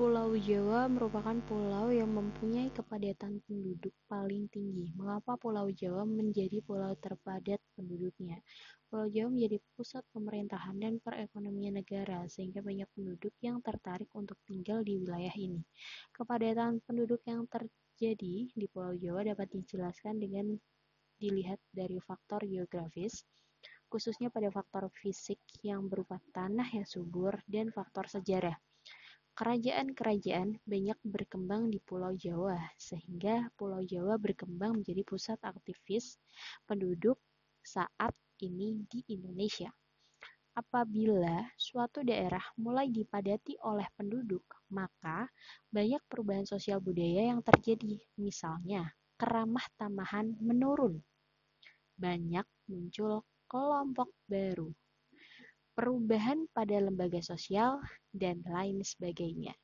Pulau Jawa merupakan pulau yang mempunyai kepadatan penduduk paling tinggi. Mengapa Pulau Jawa menjadi pulau terpadat penduduknya? Pulau Jawa menjadi pusat pemerintahan dan perekonomian negara, sehingga banyak penduduk yang tertarik untuk tinggal di wilayah ini. Kepadatan penduduk yang terjadi di Pulau Jawa dapat dijelaskan dengan dilihat dari faktor geografis, khususnya pada faktor fisik yang berupa tanah yang subur dan faktor sejarah. Kerajaan-kerajaan banyak berkembang di Pulau Jawa, sehingga Pulau Jawa berkembang menjadi pusat aktivis penduduk saat ini di Indonesia. Apabila suatu daerah mulai dipadati oleh penduduk, maka banyak perubahan sosial budaya yang terjadi. Misalnya, keramah tamahan menurun. Banyak muncul kelompok baru perubahan pada lembaga sosial, dan lain sebagainya.